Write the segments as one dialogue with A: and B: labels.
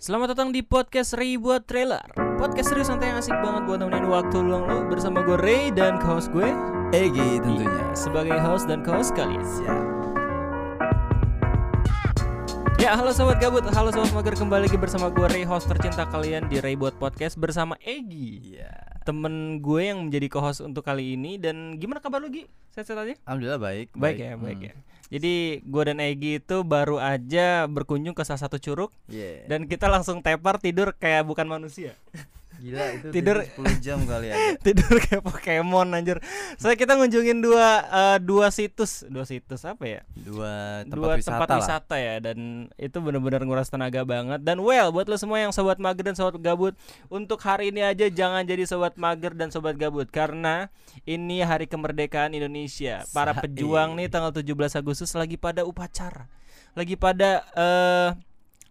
A: Selamat datang di podcast Ray buat trailer Podcast serius santai yang asik banget buat nemenin waktu luang lo Bersama gue Ray dan co-host gue
B: Egi tentunya.
A: Sebagai host dan co-host kalian
B: Siap.
A: Ya halo sobat gabut, halo sobat mager Kembali lagi bersama gue Ray, host tercinta kalian di Ray buat podcast Bersama Egi
B: Iya.
A: Temen gue yang menjadi co-host untuk kali ini Dan gimana kabar lu Gi? Sehat-sehat aja?
B: Alhamdulillah baik.
A: Baik, ya, baik
B: Hmm.
A: ya Jadi gue dan Egi itu baru aja berkunjung ke salah satu curug
B: Iya.
A: Dan kita langsung tepar tidur kayak bukan manusia
B: Gila itu
A: tidur-
B: tidur 10 jam kali ya.
A: tidur kayak Pokemon anjir. Saya kita ngunjungin dua eh, dua situs, dua situs apa ya?
B: Dua tempat
A: dua
B: wisata
A: tempat
B: lah.
A: wisata ya dan itu benar-benar nguras tenaga banget. Dan well buat lo semua yang sobat mager dan sobat gabut, untuk hari ini aja jangan jadi sobat mager dan sobat gabut karena ini hari kemerdekaan Indonesia. Para
B: Sae.
A: pejuang nih tanggal 17 Agustus lagi pada upacara. Lagi pada eh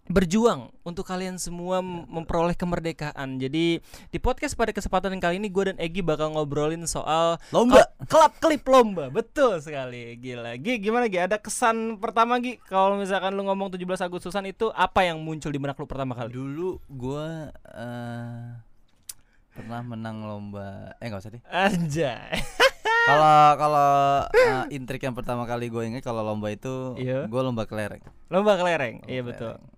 A: berjuang untuk kalian semua mem- memperoleh kemerdekaan. Jadi di podcast pada kesempatan kali ini gue dan Egi bakal ngobrolin soal
B: Lomba.
A: Klub- klub klip lomba. Betul sekali. Gila. Gi gimana Gi? Ada kesan pertama Gi kalau misalkan lu ngomong 17 Agustusan itu apa yang muncul di benak lu pertama kali?
B: Dulu gua eh, pernah menang lomba. Eh enggak usah deh.
A: Anjay.
B: Kalau kalau eh, intrik yang pertama kali gue ingat kalau lomba itu
A: Iya.
B: gua lomba kelereng.
A: lomba kelereng.
B: Lomba
A: Iya betul.
B: kelereng.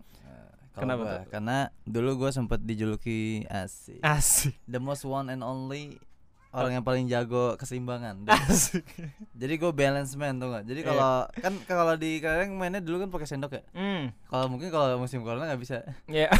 A: Kenapa
B: gua,
A: tuh?
B: Karena dulu gua sempat dijuluki asik.
A: Asik.
B: The most one and only orang yang paling jago keseimbangan.
A: Asik.
B: Jadi gue balance man tuh gak Jadi kalau kan kalau di kelereng mainnya dulu kan pakai sendok ya.
A: Hmm.
B: Kalau mungkin kalau musim corona nggak bisa.
A: Ya.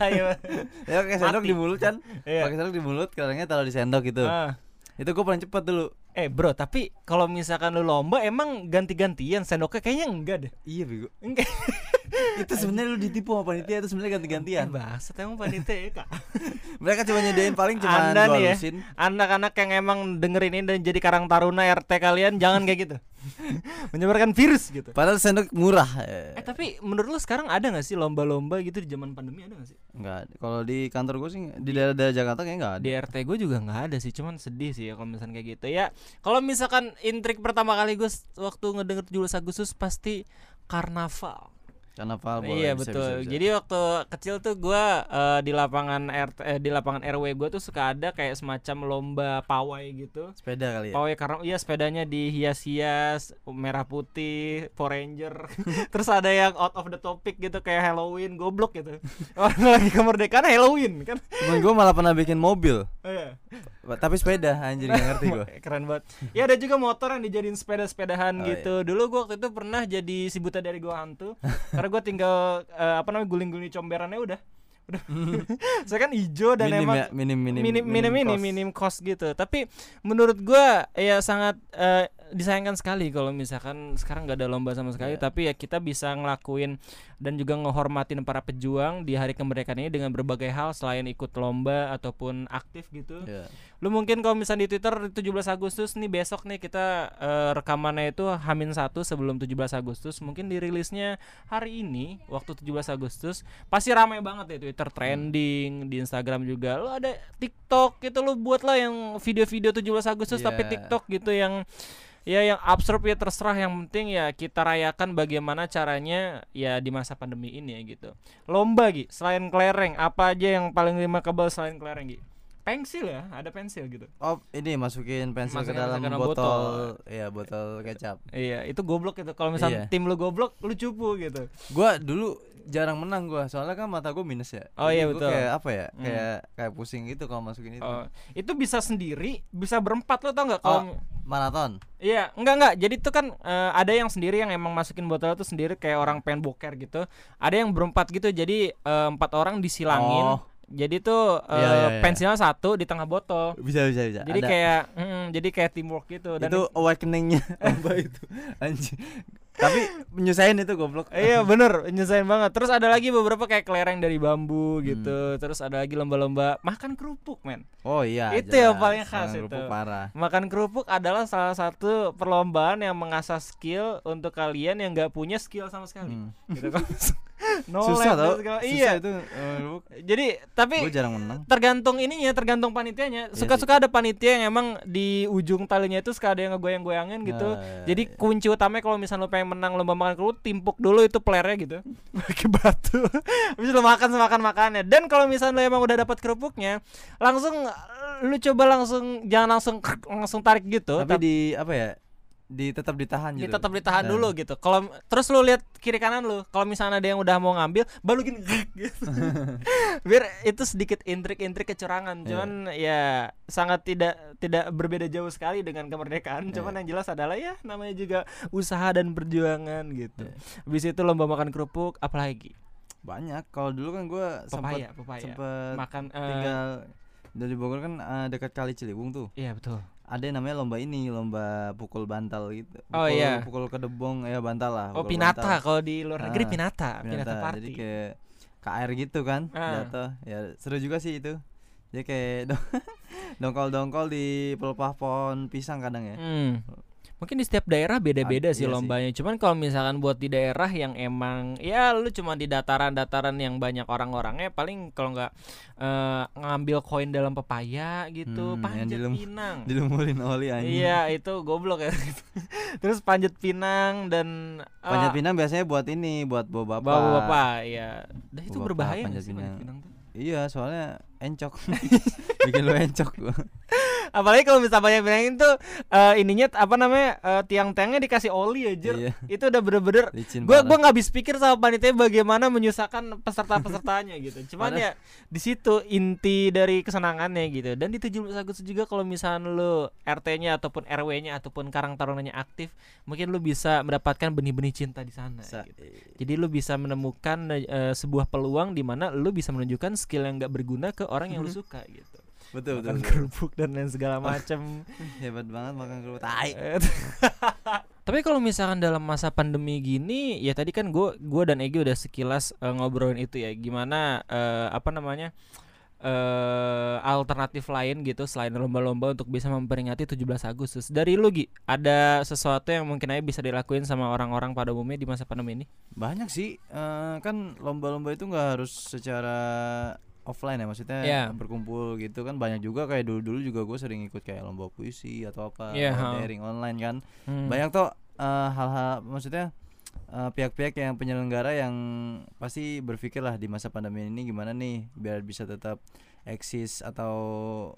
A: Iya.
B: Ya pakai sendok
A: Mati.
B: di mulut kan.
A: Iya.
B: Pakai sendok di mulut, kelerengnya taruh di sendok gitu.
A: Ah.
B: Itu gue paling cepet dulu.
A: Eh bro, tapi kalau misalkan lu lomba emang ganti-gantian sendoknya kayaknya enggak deh.
B: Iya bego.
A: Enggak.
B: itu sebenarnya lu ditipu sama panitia itu sebenarnya ganti-gantian.
A: Bangsat emang panitia ya, Kak.
B: Mereka cuma nyediain paling cuma
A: Anda
B: dua
A: nih ya, anak-anak yang emang dengerin ini dan jadi karang taruna RT kalian jangan kayak gitu. Menyebarkan virus gitu.
B: Padahal sendok murah.
A: Eh tapi menurut lu sekarang ada gak sih lomba-lomba gitu di zaman pandemi ada gak sih?
B: Enggak. Kalau di kantor gue sih di daerah-daerah Jakarta kayaknya enggak ada.
A: Di RT gue juga nggak ada sih, cuman sedih sih ya kalau misalkan kayak gitu ya. Kalau misalkan intrik pertama kali gue waktu ngedenger 17 Agustus pasti karnaval.
B: Karnaval boleh,
A: iya
B: bisa,
A: betul.
B: bisa, bisa.
A: Jadi waktu kecil tuh gua eh, di lapangan RT eh, di lapangan RW gue tuh suka ada kayak semacam lomba pawai gitu.
B: sepeda kali ya.
A: Pawai karena iya sepedanya dihias-hias merah putih, Power Ranger. Terus ada yang out of the topic gitu kayak Halloween, goblok gitu. Orang lagi kemerdekaan Halloween kan.
B: Temen gue malah pernah bikin mobil.
A: Iya.
B: Tapi sepeda anjir gak ngerti gue.
A: Keren banget. Ya ada juga motor yang dijadiin sepeda-sepedahan
B: Oh,
A: gitu. Dulu gua waktu itu pernah jadi si buta dari gua hantu. Karena gua tinggal eh, apa namanya guling-guling comberannya udah. Udah. Saya kan hijau dan
B: minim
A: emang
B: ya, minim minim
A: minim minim minim,
B: cost.
A: minim cost gitu. Tapi menurut gua ya sangat eh, disayangkan sekali kalau misalkan sekarang nggak ada lomba sama sekali.
B: Iya.
A: Tapi ya kita bisa ngelakuin dan juga ngehormatin para pejuang di hari kemerdekaan ini dengan berbagai hal selain ikut lomba ataupun aktif gitu.
B: Iya.
A: Lu mungkin kalau misalnya di Twitter 17 Agustus nih besok nih kita eh, rekamannya itu Hamin 1 sebelum 17 Agustus. Mungkin dirilisnya hari ini waktu 17 Agustus pasti ramai banget ya Twitter trending, di Instagram juga. Lu ada TikTok gitu lu buatlah yang video-video 17 Agustus tapi
B: Iya.
A: TikTok gitu yang ya yang absurd ya terserah yang penting ya kita rayakan bagaimana caranya ya di masa pandemi ini ya gitu. Lomba Gi, selain kelereng apa aja yang paling remarkable selain kelereng Gi? Pensil ya ada pensil gitu
B: Oh, ini masukin pensil
A: Masukin
B: ke dalam botol,
A: botol.
B: iya botol kecap.
A: iya itu goblok gitu kalau misalnya
B: Iya.
A: tim lu goblok lu cupu gitu
B: Gua dulu jarang menang gua, soalnya kan mata gua minus ya.
A: Oh,
B: Jadi
A: iya, betul.
B: Kayak apa ya?
A: Hmm.
B: Kayak kayak pusing gitu kalau masukin itu.
A: Oh, itu bisa sendiri bisa berempat lo tau nggak
B: Oh,
A: kalau
B: maraton.
A: Iya, enggak enggak. Jadi itu kan eh, ada yang sendiri yang emang masukin botol itu sendiri kayak orang pengen boker gitu. Ada yang berempat gitu. Jadi eh, empat orang disilangin.
B: Oh.
A: Jadi tuh eh,
B: Iya, iya, iya.
A: pensilnya satu di tengah botol.
B: Bisa bisa bisa.
A: Jadi
B: Ada.
A: kayak mm, jadi kayak teamwork gitu dan
B: itu awakeningnya lomba itu anjing tapi menyusahin itu goblok
A: Iya bener nyusahin banget Terus ada lagi beberapa kayak kelereng dari bambu gitu Terus ada lagi lomba-lomba makan kerupuk men
B: oh iya
A: Itu yang
B: jelas.
A: paling khas
B: Makan
A: itu.
B: kerupuk parah
A: Makan kerupuk adalah salah satu perlombaan yang mengasah skill untuk kalian yang nggak punya skill sama sekali
B: Hmm.
A: gitu kan no
B: susah tau. susah
A: iya.
B: itu uh,
A: jadi tapi
B: gue jarang menang.
A: tergantung ininya tergantung panitianya.
B: Iya
A: suka-suka ada panitia yang emang di ujung talinya itu suka ada yang ngegoyang-goyangin gitu.
B: Nah,
A: jadi kunci utamanya kalau misalnya lo pengen menang lomba makan kerupuk timpuk dulu itu playernya gitu. Pakai batu. Habis lo makan semakan makannya. Dan kalau misalnya lo emang udah dapat kerupuknya langsung lu coba langsung jangan langsung langsung tarik gitu
B: tapi di apa ya di tetap ditahan
A: Di-
B: gitu
A: tetap ditahan dulu gitu. Kalau terus lu lihat kiri kanan lu, kalau misalnya ada yang udah mau ngambil, baru gini gitu. Biar itu sedikit intrik-intrik kecurangan.
B: Iya.
A: Cuman ya sangat tidak tidak berbeda jauh sekali dengan kemerdekaan. Cuman yang jelas adalah ya namanya juga usaha dan perjuangan gitu.
B: Iya.
A: Habis itu lomba makan kerupuk apalagi?
B: banyak kalau dulu kan gue sempat sempat
A: Makan eh,
B: tinggal dari Bogor kan eh, dekat kali Ciliwung tuh
A: Iya betul.
B: Ada yang namanya lomba ini lomba pukul bantal gitu
A: Oh,
B: Pukul-
A: iya.
B: pukul kedebong ya bantal lah
A: Oh pinata kalau di luar negeri
B: Ah,
A: pinata, pinata,
B: Pinata.
A: party.
B: jadi kayak KR gitu kan
A: Ah.
B: jatuh ya seru juga sih itu jadi kayak dong- dongkol-dongkol di pelepah pohon pisang kadang ya
A: Hmm. Mungkin di setiap daerah beda-beda sih
B: iya sih.
A: lombanya. Cuman kalau misalkan buat di daerah yang emang ya lu cuma di dataran-dataran yang banyak orang-orangnya paling kalau nggak eh, ngambil koin dalam pepaya gitu,
B: Hmm,
A: panjat
B: dilem-
A: pinang.
B: dilumurin oli anjing
A: Iya, itu goblok ya. Terus panjat pinang dan eh,
B: panjat pinang biasanya buat ini buat bawa bapak
A: bawa bapak ya. Dah itu berbahaya
B: bapak
A: nggak
B: panjat
A: sih panjat
B: pinang.
A: pinang tuh?
B: iya soalnya encok bikin lu encok gua.
A: Apalagi kalau misalnya banyak pinangin tuh eh, ininya apa namanya eh, tiang-tiangnya dikasih oli aja.
B: Iya.
A: Itu udah bener-bener gue gue nggak habis pikir sama panitia bagaimana menyusahkan peserta-pesertanya gitu cuman
B: Padahal-
A: ya di situ inti dari kesenangannya gitu dan di 17 Agustus juga kalau misalnya lu RT-nya ataupun RW-nya ataupun Karang Tarunanya aktif mungkin lu bisa mendapatkan benih-benih cinta di sana
B: Sa-
A: gitu. jadi lu bisa menemukan eh, sebuah peluang di mana lu bisa menunjukkan skill yang nggak berguna ke orang yang lu suka gitu
B: betul betul,
A: makan
B: betul.
A: kerupuk dan lain segala macam
B: hebat banget makan kerupuk tai
A: Tapi kalau misalkan dalam masa pandemi gini, ya tadi kan gue gua dan Egi udah sekilas eh, ngobrolin itu ya, gimana eh, apa namanya eh alternatif lain gitu selain lomba-lomba untuk bisa memperingati 17 Agustus. Dari lu Gi, ada sesuatu yang mungkin aja bisa dilakuin sama orang-orang pada umumnya di masa pandemi ini?
B: banyak sih eh, kan lomba-lomba itu nggak harus secara offline ya maksudnya
A: Iya.
B: berkumpul gitu kan banyak juga kayak dulu-dulu juga gue sering ikut kayak lomba puisi atau apa lomba
A: ha.
B: daring online kan
A: Hmm.
B: banyak tuh eh, hal-hal maksudnya eh, pihak-pihak yang penyelenggara yang pasti berpikir lah di masa pandemi ini gimana nih biar bisa tetap eksis atau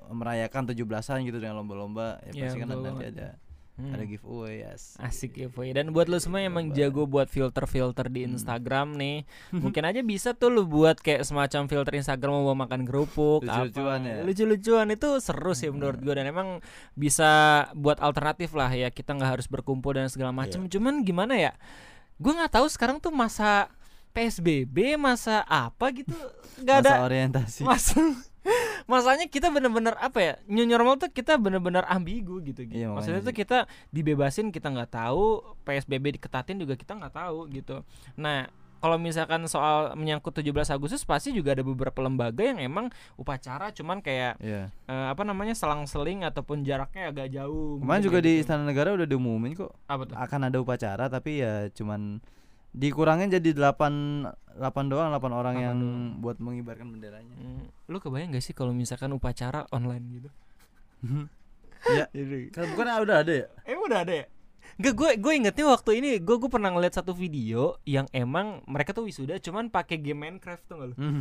B: merayakan 17-an gitu dengan lomba-lomba ya
A: Iya,
B: pasti kan nanti ada
A: Hmm.
B: ada giveaway yes.
A: Asik ya Boy Dan buat lu semua yang emang jago buat filter-filter di
B: Hmm.
A: Instagram nih Mungkin aja bisa tuh lu buat kayak semacam filter Instagram mau makan kerupuk
B: Lucu-lucuan ya.
A: Lucu-lucuan itu seru sih menurut gue Dan emang bisa buat alternatif lah ya Kita nggak harus berkumpul dan segala macam
B: Iya.
A: Cuman gimana ya Gue nggak tahu sekarang tuh masa PSBB Masa apa gitu Gak
B: masa
A: ada
B: orientasi
A: masa masanya kita bener-bener apa ya new normal tuh kita bener-bener ambigu gitu, gitu.
B: Iya,
A: maksudnya tuh kita dibebasin kita nggak tahu psbb diketatin juga kita nggak tahu gitu nah kalau misalkan soal menyangkut 17 Agustus pasti juga ada beberapa lembaga yang emang upacara cuman kayak
B: Iya.
A: eh, apa namanya selang-seling ataupun jaraknya agak jauh
B: Kemarin juga
A: kayak
B: di
A: gitu.
B: Istana Negara udah diumumin kok
A: apa tuh
B: akan ada upacara tapi ya cuman dikurangin jadi 8 8 doang 8 orang
A: Delapan
B: yang
A: doang.
B: buat mengibarkan benderanya.
A: Hmm, lu kebayang gak sih kalau misalkan upacara online gitu
B: Ya. Kan bukan udah ada ya?
A: Emang udah ada ya? Enggak gue gue ingetnya waktu ini gue gue pernah ngeliat satu video yang emang mereka tuh wisuda cuman pakai game Minecraft tuh gak lu?
B: Hmm.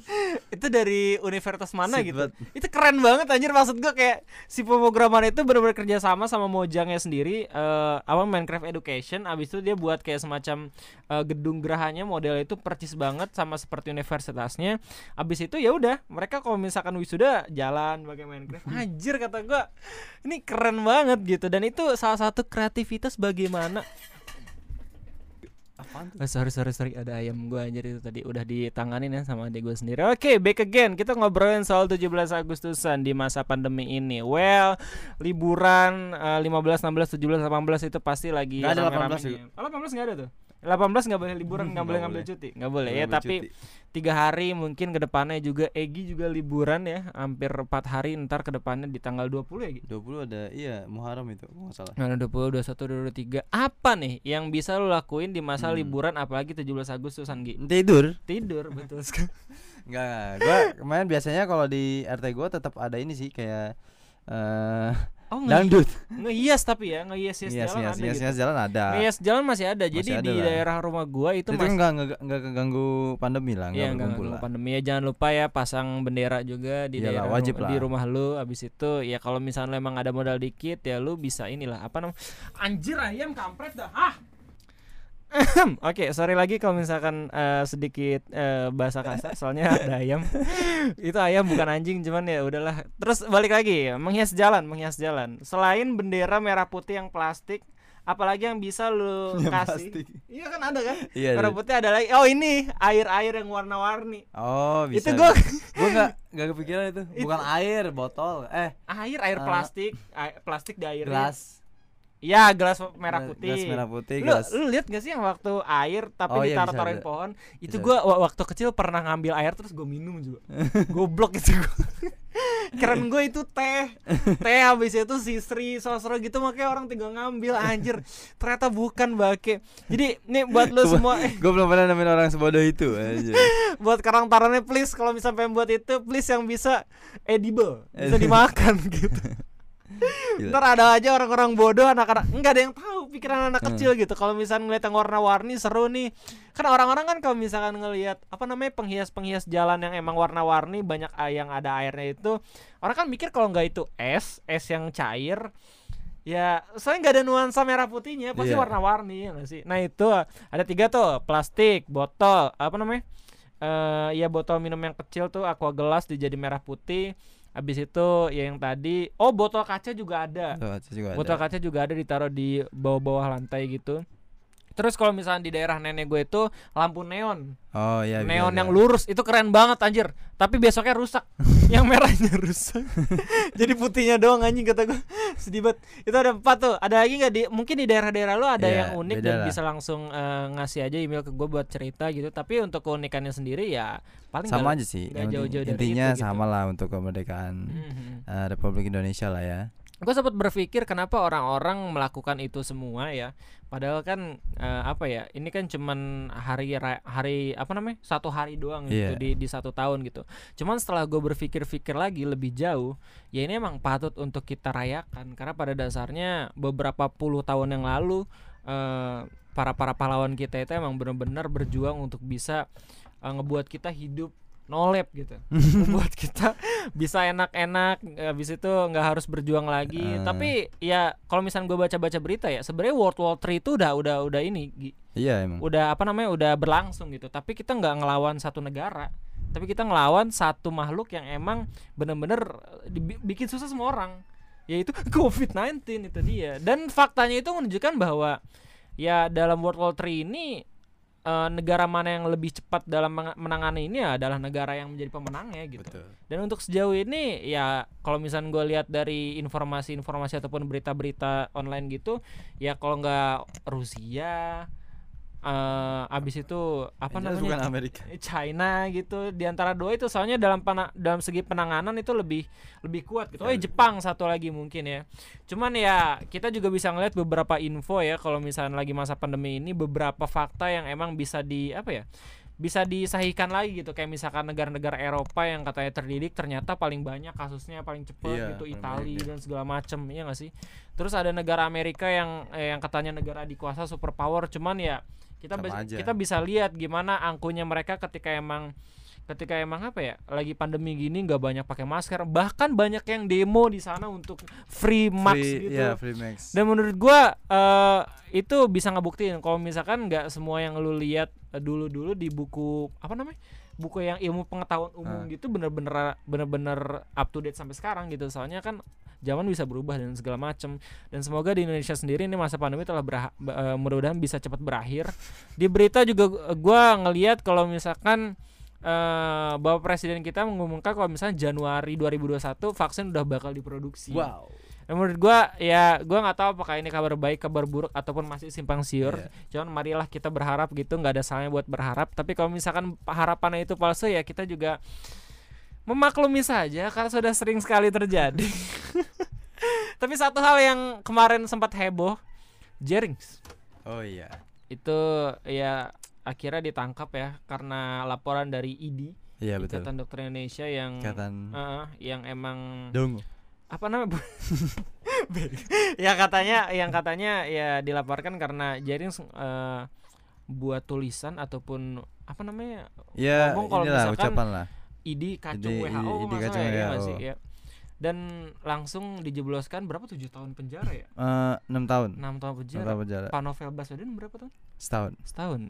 A: itu dari universitas mana
B: Sip
A: gitu? Itu keren banget anjir. Maksud gue kayak si pemrograman itu benar-benar kerja sama sama Mojangnya sendiri eh apa Minecraft Education. Abis itu dia buat kayak semacam eh, gedung gerahanya model itu percis banget sama seperti universitasnya. Abis itu ya udah mereka kalau misalkan wisuda jalan pakai Minecraft. Anjir kata gue ini keren banget gitu. Dan itu salah satu kreativitas bagaimana
B: Apaan tuh?
A: Oh, sorry sorry sorry ada ayam gua anjir itu tadi udah ditanganin ya sama adik gue sendiri. Oke, back again. Kita ngobrolin soal 17 Agustusan di masa pandemi ini. Well, liburan eh, 15, 16, 17, 18 itu pasti lagi
B: Nggak ada 18
A: rame-ramenya. Oh, 18 enggak ada tuh. 18 nggak boleh liburan, nggak
B: Nggak
A: boleh ngambil
B: boleh.
A: cuti, nggak boleh ya.
B: Ngambil
A: Tapi
B: cuti.
A: tiga hari mungkin ke depannya juga Egi juga liburan ya, hampir empat hari ntar ke depannya di tanggal 20 ya. Gi?
B: 20 ada iya Muharram itu kalau nggak salah.
A: Nah, 20, 21, 23 Apa nih yang bisa lo lakuin di masa
B: Hmm.
A: liburan apalagi 17 Agustus Anggi?
B: Tidur.
A: Tidur betul sekali.
B: Enggak, gua kemarin biasanya kalau di RT gua tetap ada ini sih kayak eh
A: Oh, nge
B: dangdut.
A: ngehias tapi ya, ngehias hias
B: Iya,
A: jalan
B: iya,
A: ada
B: iya,
A: gitu.
B: iya, jalan ada.
A: Ngehias jalan masih ada. Jadi
B: Masih ada
A: di
B: lah.
A: daerah rumah gua itu,
B: Itu,
A: masih
B: enggak enggak keganggu pandemi lah,
A: enggak
B: berkumpul
A: enggak
B: lah.
A: pandemi ya jangan lupa ya pasang bendera juga di
B: Iyalah,
A: daerah
B: wajib
A: ru- di
B: lah.
A: rumah lu abis itu ya kalau misalnya emang ada modal dikit ya lu bisa inilah apa namanya anjir ayam kampret dah ah Oke, sorry lagi kalau misalkan eh, sedikit eh, bahasa kasar soalnya ada ayam. Itu ayam bukan anjing cuman ya udahlah. Terus balik lagi, menghias jalan, menghias jalan. Selain bendera merah putih yang plastik, apalagi yang bisa lu
B: Yang
A: kasih?
B: plastik.
A: Iya kan ada kan?
B: Iya.
A: merah
B: iya.
A: putih ada lagi. Oh, ini air-air yang warna-warni.
B: Oh, bisa.
A: itu gua
B: gua enggak enggak kepikiran itu. Bukan air, botol. Eh,
A: air air
B: Ah.
A: plastik air, plastik di air
B: gelas.
A: Ya gelas merah putih.
B: Gelas merah putih,
A: lu
B: gelas.
A: lu lihat gak sih yang waktu air tapi
B: Oh, iya,
A: ditaruh
B: bisa,
A: taruhin
B: bisa.
A: pohon itu wa- waktu kecil pernah ngambil air terus gue minum juga. Goblok itu gua. Keren gue itu teh. Teh habis itu sisri sosro gitu makanya orang tinggal ngambil anjir. Ternyata bukan bake. Jadi nih buat lu semua.
B: Gue belum pernah nemuin orang sebodoh itu
A: buat karang tarannya please kalau misalnya pengen buat itu please yang bisa edible bisa dimakan gitu. Ntar ada aja orang-orang bodoh anak-anak nggak ada yang tahu pikiran anak
B: Hmm.
A: kecil gitu. Kalau misalnya ngeliat yang warna-warni seru nih. Kan orang-orang kan kalau misalkan ngelihat apa namanya penghias-penghias jalan yang emang warna-warni banyak yang ada airnya itu, orang kan mikir kalau nggak itu es, es yang cair. Ya, soalnya nggak ada nuansa merah putihnya, pasti
B: Iya.
A: warna-warni ya sih. Nah itu ada tiga tuh, plastik, botol, apa namanya? eh ya botol minum yang kecil tuh aqua gelas dijadi merah putih. Habis itu ya yang tadi, oh botol kaca juga ada.
B: Tuh, itu juga ada.
A: Botol kaca juga ada ditaruh di bawah-bawah lantai gitu. Terus kalau misalnya di daerah nenek gue itu lampu neon,
B: Oh iya. bisa
A: neon
B: ada.
A: yang lurus itu keren banget anjir. Tapi besoknya rusak, yang merahnya rusak. Jadi putihnya doang anjing kata gue. Sedih banget. Itu ada empat tuh. Ada lagi nggak di? Mungkin di daerah-daerah lo ada
B: Iya,
A: yang unik dan
B: lah.
A: bisa langsung eh, ngasih aja email ke gue buat cerita gitu. Tapi untuk keunikannya sendiri ya paling
B: sama
A: nggak-
B: aja sih. Yang
A: jauh-jauh dari
B: intinya
A: itu gitu.
B: sama lah untuk kemerdekaan
A: Mhm.
B: eh, Republik Indonesia lah ya.
A: Gue sempat berpikir kenapa orang-orang melakukan itu semua ya. Padahal kan eh, apa ya ini kan cuman hari hari apa namanya satu hari doang gitu
B: Iya.
A: di di satu tahun gitu. Cuman setelah gue berpikir-pikir lagi lebih jauh ya ini emang patut untuk kita rayakan. Karena pada dasarnya beberapa puluh tahun yang lalu eh, para para pahlawan kita itu emang benar-benar berjuang untuk bisa eh, ngebuat kita hidup nolep gitu membuat kita bisa enak-enak habis itu nggak harus berjuang lagi
B: Eh.
A: tapi ya kalau misalnya gue baca-baca berita ya sebenarnya World War 3 itu udah udah udah ini.
B: Iya emang.
A: udah apa namanya udah berlangsung gitu tapi kita nggak ngelawan satu negara tapi kita ngelawan satu makhluk yang emang bener-bener eh, bikin susah semua orang yaitu COVID-19 itu dia dan faktanya itu menunjukkan bahwa ya dalam World War 3 ini eh, negara mana yang lebih cepat dalam menangani ini ya adalah negara yang menjadi pemenangnya gitu
B: Betul.
A: dan untuk sejauh ini ya kalau misalnya gue lihat dari informasi-informasi ataupun berita-berita online gitu ya kalau nggak Rusia eh abis itu apa
B: Yang jelas bukan
A: namanya
B: Amerika.
A: China gitu di antara dua itu soalnya dalam pana- dalam segi penanganan itu lebih lebih kuat gitu. Oh, ya
B: Betul.
A: Jepang satu lagi mungkin ya. Cuman ya kita juga bisa ngeliat beberapa info ya kalau misalnya lagi masa pandemi ini beberapa fakta yang emang bisa di apa ya? bisa disahihkan lagi gitu kayak misalkan negara-negara Eropa yang katanya terdidik ternyata paling banyak kasusnya paling cepat
B: Iya,
A: gitu Italia
B: banyak,
A: dan segala macem ya nggak sih terus ada negara Amerika yang eh, yang katanya negara dikuasa superpower cuman ya kita
B: Sama aja.
A: kita bisa lihat gimana angkunya mereka ketika emang ketika emang apa ya lagi pandemi gini nggak banyak pakai masker bahkan banyak yang demo di sana untuk free max
B: Free-
A: gitu
B: Iya, free max.
A: dan menurut gua eh itu bisa ngebuktiin kalau misalkan nggak semua yang lu lihat eh, dulu-dulu di buku apa namanya buku yang ilmu pengetahuan umum
B: Ah.
A: gitu bener-bener bener-bener up to date sampai sekarang gitu soalnya kan zaman bisa berubah dan segala macem dan semoga di Indonesia sendiri ini masa pandemi telah berah- be- eh, mudah-mudahan bisa cepat berakhir di berita juga gu- gua ngelihat kalau misalkan eh Bapak Presiden kita mengumumkan kalau misalnya Januari 2021 vaksin udah bakal diproduksi
B: Wow.
A: Dan menurut gua ya gua nggak tahu apakah ini kabar baik, kabar buruk ataupun masih simpang siur.
B: Iya.
A: Cuman marilah kita berharap gitu, nggak ada salahnya buat berharap. Tapi kalau misalkan harapannya itu palsu ya kita juga memaklumi saja karena sudah sering sekali terjadi. Tapi satu hal yang kemarin sempat heboh, Jerings
B: Oh iya.
A: itu ya akhirnya ditangkap ya karena laporan dari ID
B: Iya betul.
A: Ikatan Dokter Indonesia yang
B: Ikatan
A: Heeh, yang emang
B: Dungu.
A: Apa namanya ya katanya yang katanya ya dilaporkan karena jaring eh, buat tulisan ataupun apa namanya
B: Ya,
A: Ngomong kalau
B: inilah
A: misalkan
B: ucapan lah.
A: ID kacung
B: ID
A: WHO
B: ID kacung
A: ya, nggak
B: WHO.
A: sih? Ya. dan langsung dijebloskan berapa tujuh tahun penjara ya
B: Eh, 6 tahun.
A: enam tahun
B: 6
A: penjara
B: tahun penjara.
A: Pak Novel Baswedan berapa tahun
B: Setahun.
A: setahun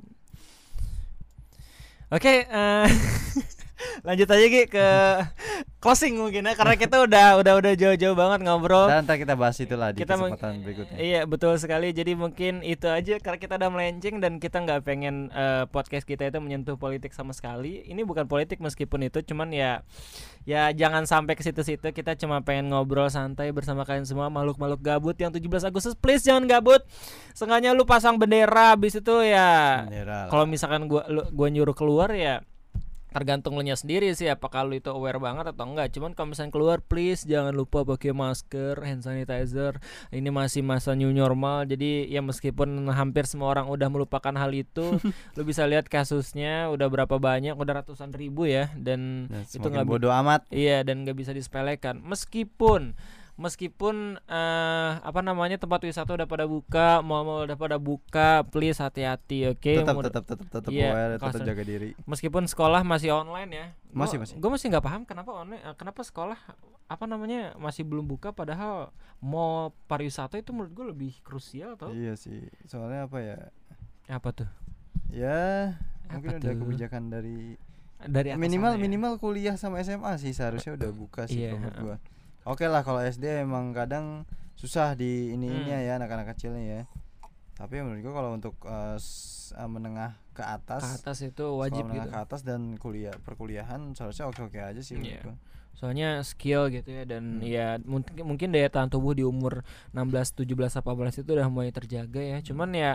A: oke eh, lanjut aja Gi ke closing mungkin ya karena kita udah udah udah jauh-jauh banget ngobrol
B: Dan ntar kita bahas itulah di
A: kita
B: kesempatan berikutnya.
A: Iya betul sekali. Jadi mungkin itu aja karena kita udah melenceng dan kita nggak pengen eh, podcast kita itu menyentuh politik sama sekali. Ini bukan politik meskipun itu, cuman ya ya jangan sampai ke situ-situ. Kita cuma pengen ngobrol santai bersama kalian semua makhluk-makhluk gabut yang 17 Agustus. Please jangan gabut. Sengaja lu pasang bendera habis itu ya kalau misalkan gua lu, gua nyuruh keluar ya tergantung nya sendiri sih apakah lu itu aware banget atau enggak. Cuman kalau misalnya keluar please jangan lupa pakai masker hand sanitizer. Ini masih masa new normal. Jadi ya meskipun hampir semua orang udah melupakan hal itu lu bisa lihat kasusnya udah berapa banyak udah ratusan ribu ya. Dan
B: Dan
A: itu nggak
B: bodoh amat.
A: Iya dan nggak bisa disepelekan. Meskipun meskipun eh apa namanya tempat wisata udah pada buka, mall-mall udah pada buka, please hati-hati, oke?
B: tetap,
A: Mudah-
B: tetap tetap tetap
A: Iya,
B: aware, tetap
A: kasus-
B: jaga diri.
A: Meskipun sekolah masih online ya.
B: Masih, masih.
A: Gue masih nggak paham kenapa online, eh, kenapa sekolah apa namanya masih belum buka padahal mall pariwisata itu menurut gue lebih krusial tau?
B: Iya sih. Soalnya apa ya?
A: Apa tuh?
B: Ya,
A: Apa
B: mungkin
A: tuh?
B: kebijakan dari
A: Dari
B: minimal
A: ya?
B: minimal kuliah sama SMA sih seharusnya udah buka sih kalau menurut gua. Oke lah kalau SD emang kadang susah di ini ini
A: Hmm.
B: ya anak-anak kecilnya ya. Tapi menurut gua kalau untuk eh, menengah ke atas,
A: ke atas itu wajib
B: menengah
A: gitu.
B: ke atas dan kuliah perkuliahan seharusnya oke-oke aja sih menurut
A: Iya.
B: gua.
A: soalnya skill gitu ya dan
B: Hmm.
A: ya mungkin mungkin daya tahan tubuh di umur 16 17 18 itu udah mulai terjaga ya cuman ya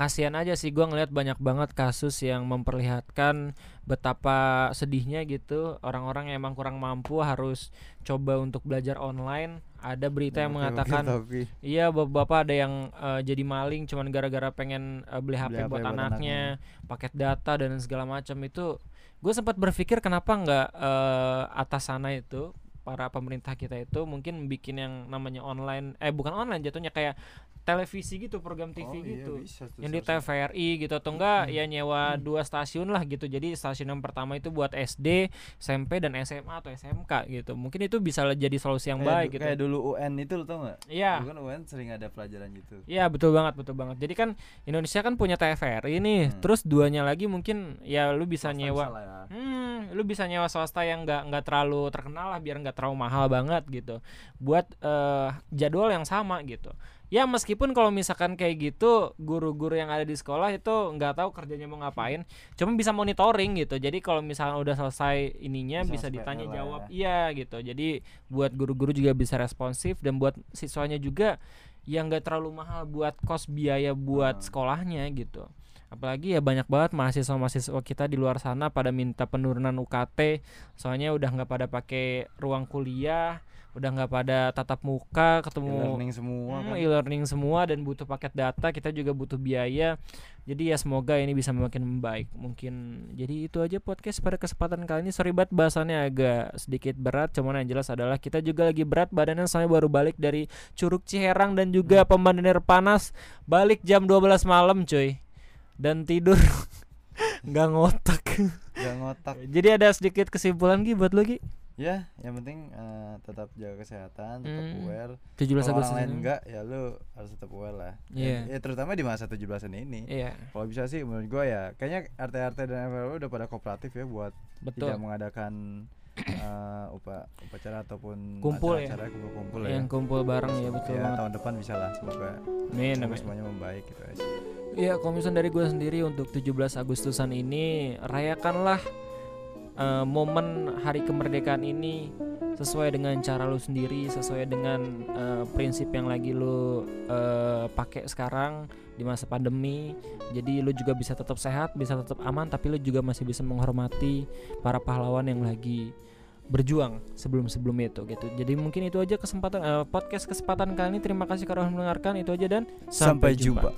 A: kasihan aja sih gua ngeliat banyak banget kasus yang memperlihatkan betapa sedihnya gitu. Orang-orang yang emang kurang mampu harus coba untuk belajar online. Ada berita yang
B: oke,
A: mengatakan
B: tapi
A: Iya, bapak-bapak ada yang eh, jadi maling cuman gara-gara pengen eh, beli HP
B: Beli HP
A: buat
B: buat
A: anaknya, paket data dan segala macam itu. Gue sempat berpikir kenapa nggak eh, atas sana itu para pemerintah kita itu mungkin bikin yang namanya online, eh bukan online jatuhnya kayak televisi gitu, program TV
B: Oh, iya,
A: gitu.
B: bisa tuh
A: yang di. TVRI gitu atau enggak ya nyewa dua stasiun lah gitu jadi stasiun yang pertama itu buat SD SMP dan SMA atau SMK gitu mungkin itu bisa jadi solusi yang
B: Kayak
A: baik gitu
B: Kayak dulu UN itu lo tau nggak?
A: iya
B: kan UN sering ada pelajaran gitu.
A: Iya betul banget betul banget. Jadi kan Indonesia kan punya TVRI nih.
B: Hmm.
A: Terus duanya lagi mungkin ya lu bisa
B: Swasta
A: nyewa.
B: ya.
A: Hmm, lu bisa nyewa swasta yang nggak nggak terlalu terkenal lah biar nggak terlalu mahal banget gitu. Buat eh, jadwal yang sama gitu. Ya meskipun kalau misalkan kayak gitu guru-guru yang ada di sekolah itu nggak tahu kerjanya mau ngapain, cuma bisa monitoring gitu. Jadi kalau misalkan udah selesai ininya
B: Bisa
A: bisa, ditanya jawab,
B: ya.
A: iya gitu. Jadi buat guru-guru juga bisa responsif dan buat siswanya juga yang nggak terlalu mahal buat kos biaya buat
B: Hmm.
A: sekolahnya gitu apalagi ya banyak banget mahasiswa-mahasiswa kita di luar sana pada minta penurunan UKT soalnya udah nggak pada pakai ruang kuliah udah nggak pada tatap muka ketemu
B: E-learning semua
A: Hmm,
B: kan.
A: e-learning semua dan butuh paket data kita juga butuh biaya. Jadi ya semoga ini bisa makin membaik mungkin. Jadi itu aja podcast pada kesempatan kali ini. Sorry banget bahasannya agak sedikit berat cuman yang jelas adalah kita juga lagi berat badannya soalnya baru balik dari Curug Ciherang dan juga Pembandener Panas. Balik jam 12 malam cuy dan tidur nggak ngotak
B: Gak ngotak.
A: jadi ada sedikit kesimpulan Gi buat lu Gi
B: Ya, yang penting eh, tetap jaga kesehatan, tetap
A: Hmm.
B: aware.
A: 17
B: Kalau orang
A: Agustus
B: lain enggak, ya lu harus tetap aware lah.
A: Iya.
B: Ya, ya terutama di masa 17-an ini.
A: iya
B: Kalau bisa sih menurut gua ya, kayaknya RT-RT dan RW udah pada kooperatif ya buat
A: betul
B: tidak mengadakan eh, upa upacara ataupun
A: Kumpul ya.
B: acara kumpul-kumpul ya.
A: yang kumpul bareng ya betul
B: Ya,
A: banget
B: tahun depan bisa lah semoga
A: Amin,
B: semoga
A: amin.
B: semuanya membaik gitu aja.
A: Iya, misalnya dari gue sendiri untuk 17 Agustusan ini rayakanlah eh, momen hari kemerdekaan ini sesuai dengan cara lu sendiri sesuai dengan eh, prinsip yang lagi lu eh, pakai sekarang di masa pandemi. Jadi lu juga bisa tetap sehat bisa tetap aman tapi lu juga masih bisa menghormati para pahlawan yang lagi berjuang sebelum sebelum itu gitu. Jadi mungkin itu aja kesempatan eh, podcast kesempatan kali ini. Terima kasih karena mendengarkan. Itu aja dan
B: Sampai jumpa.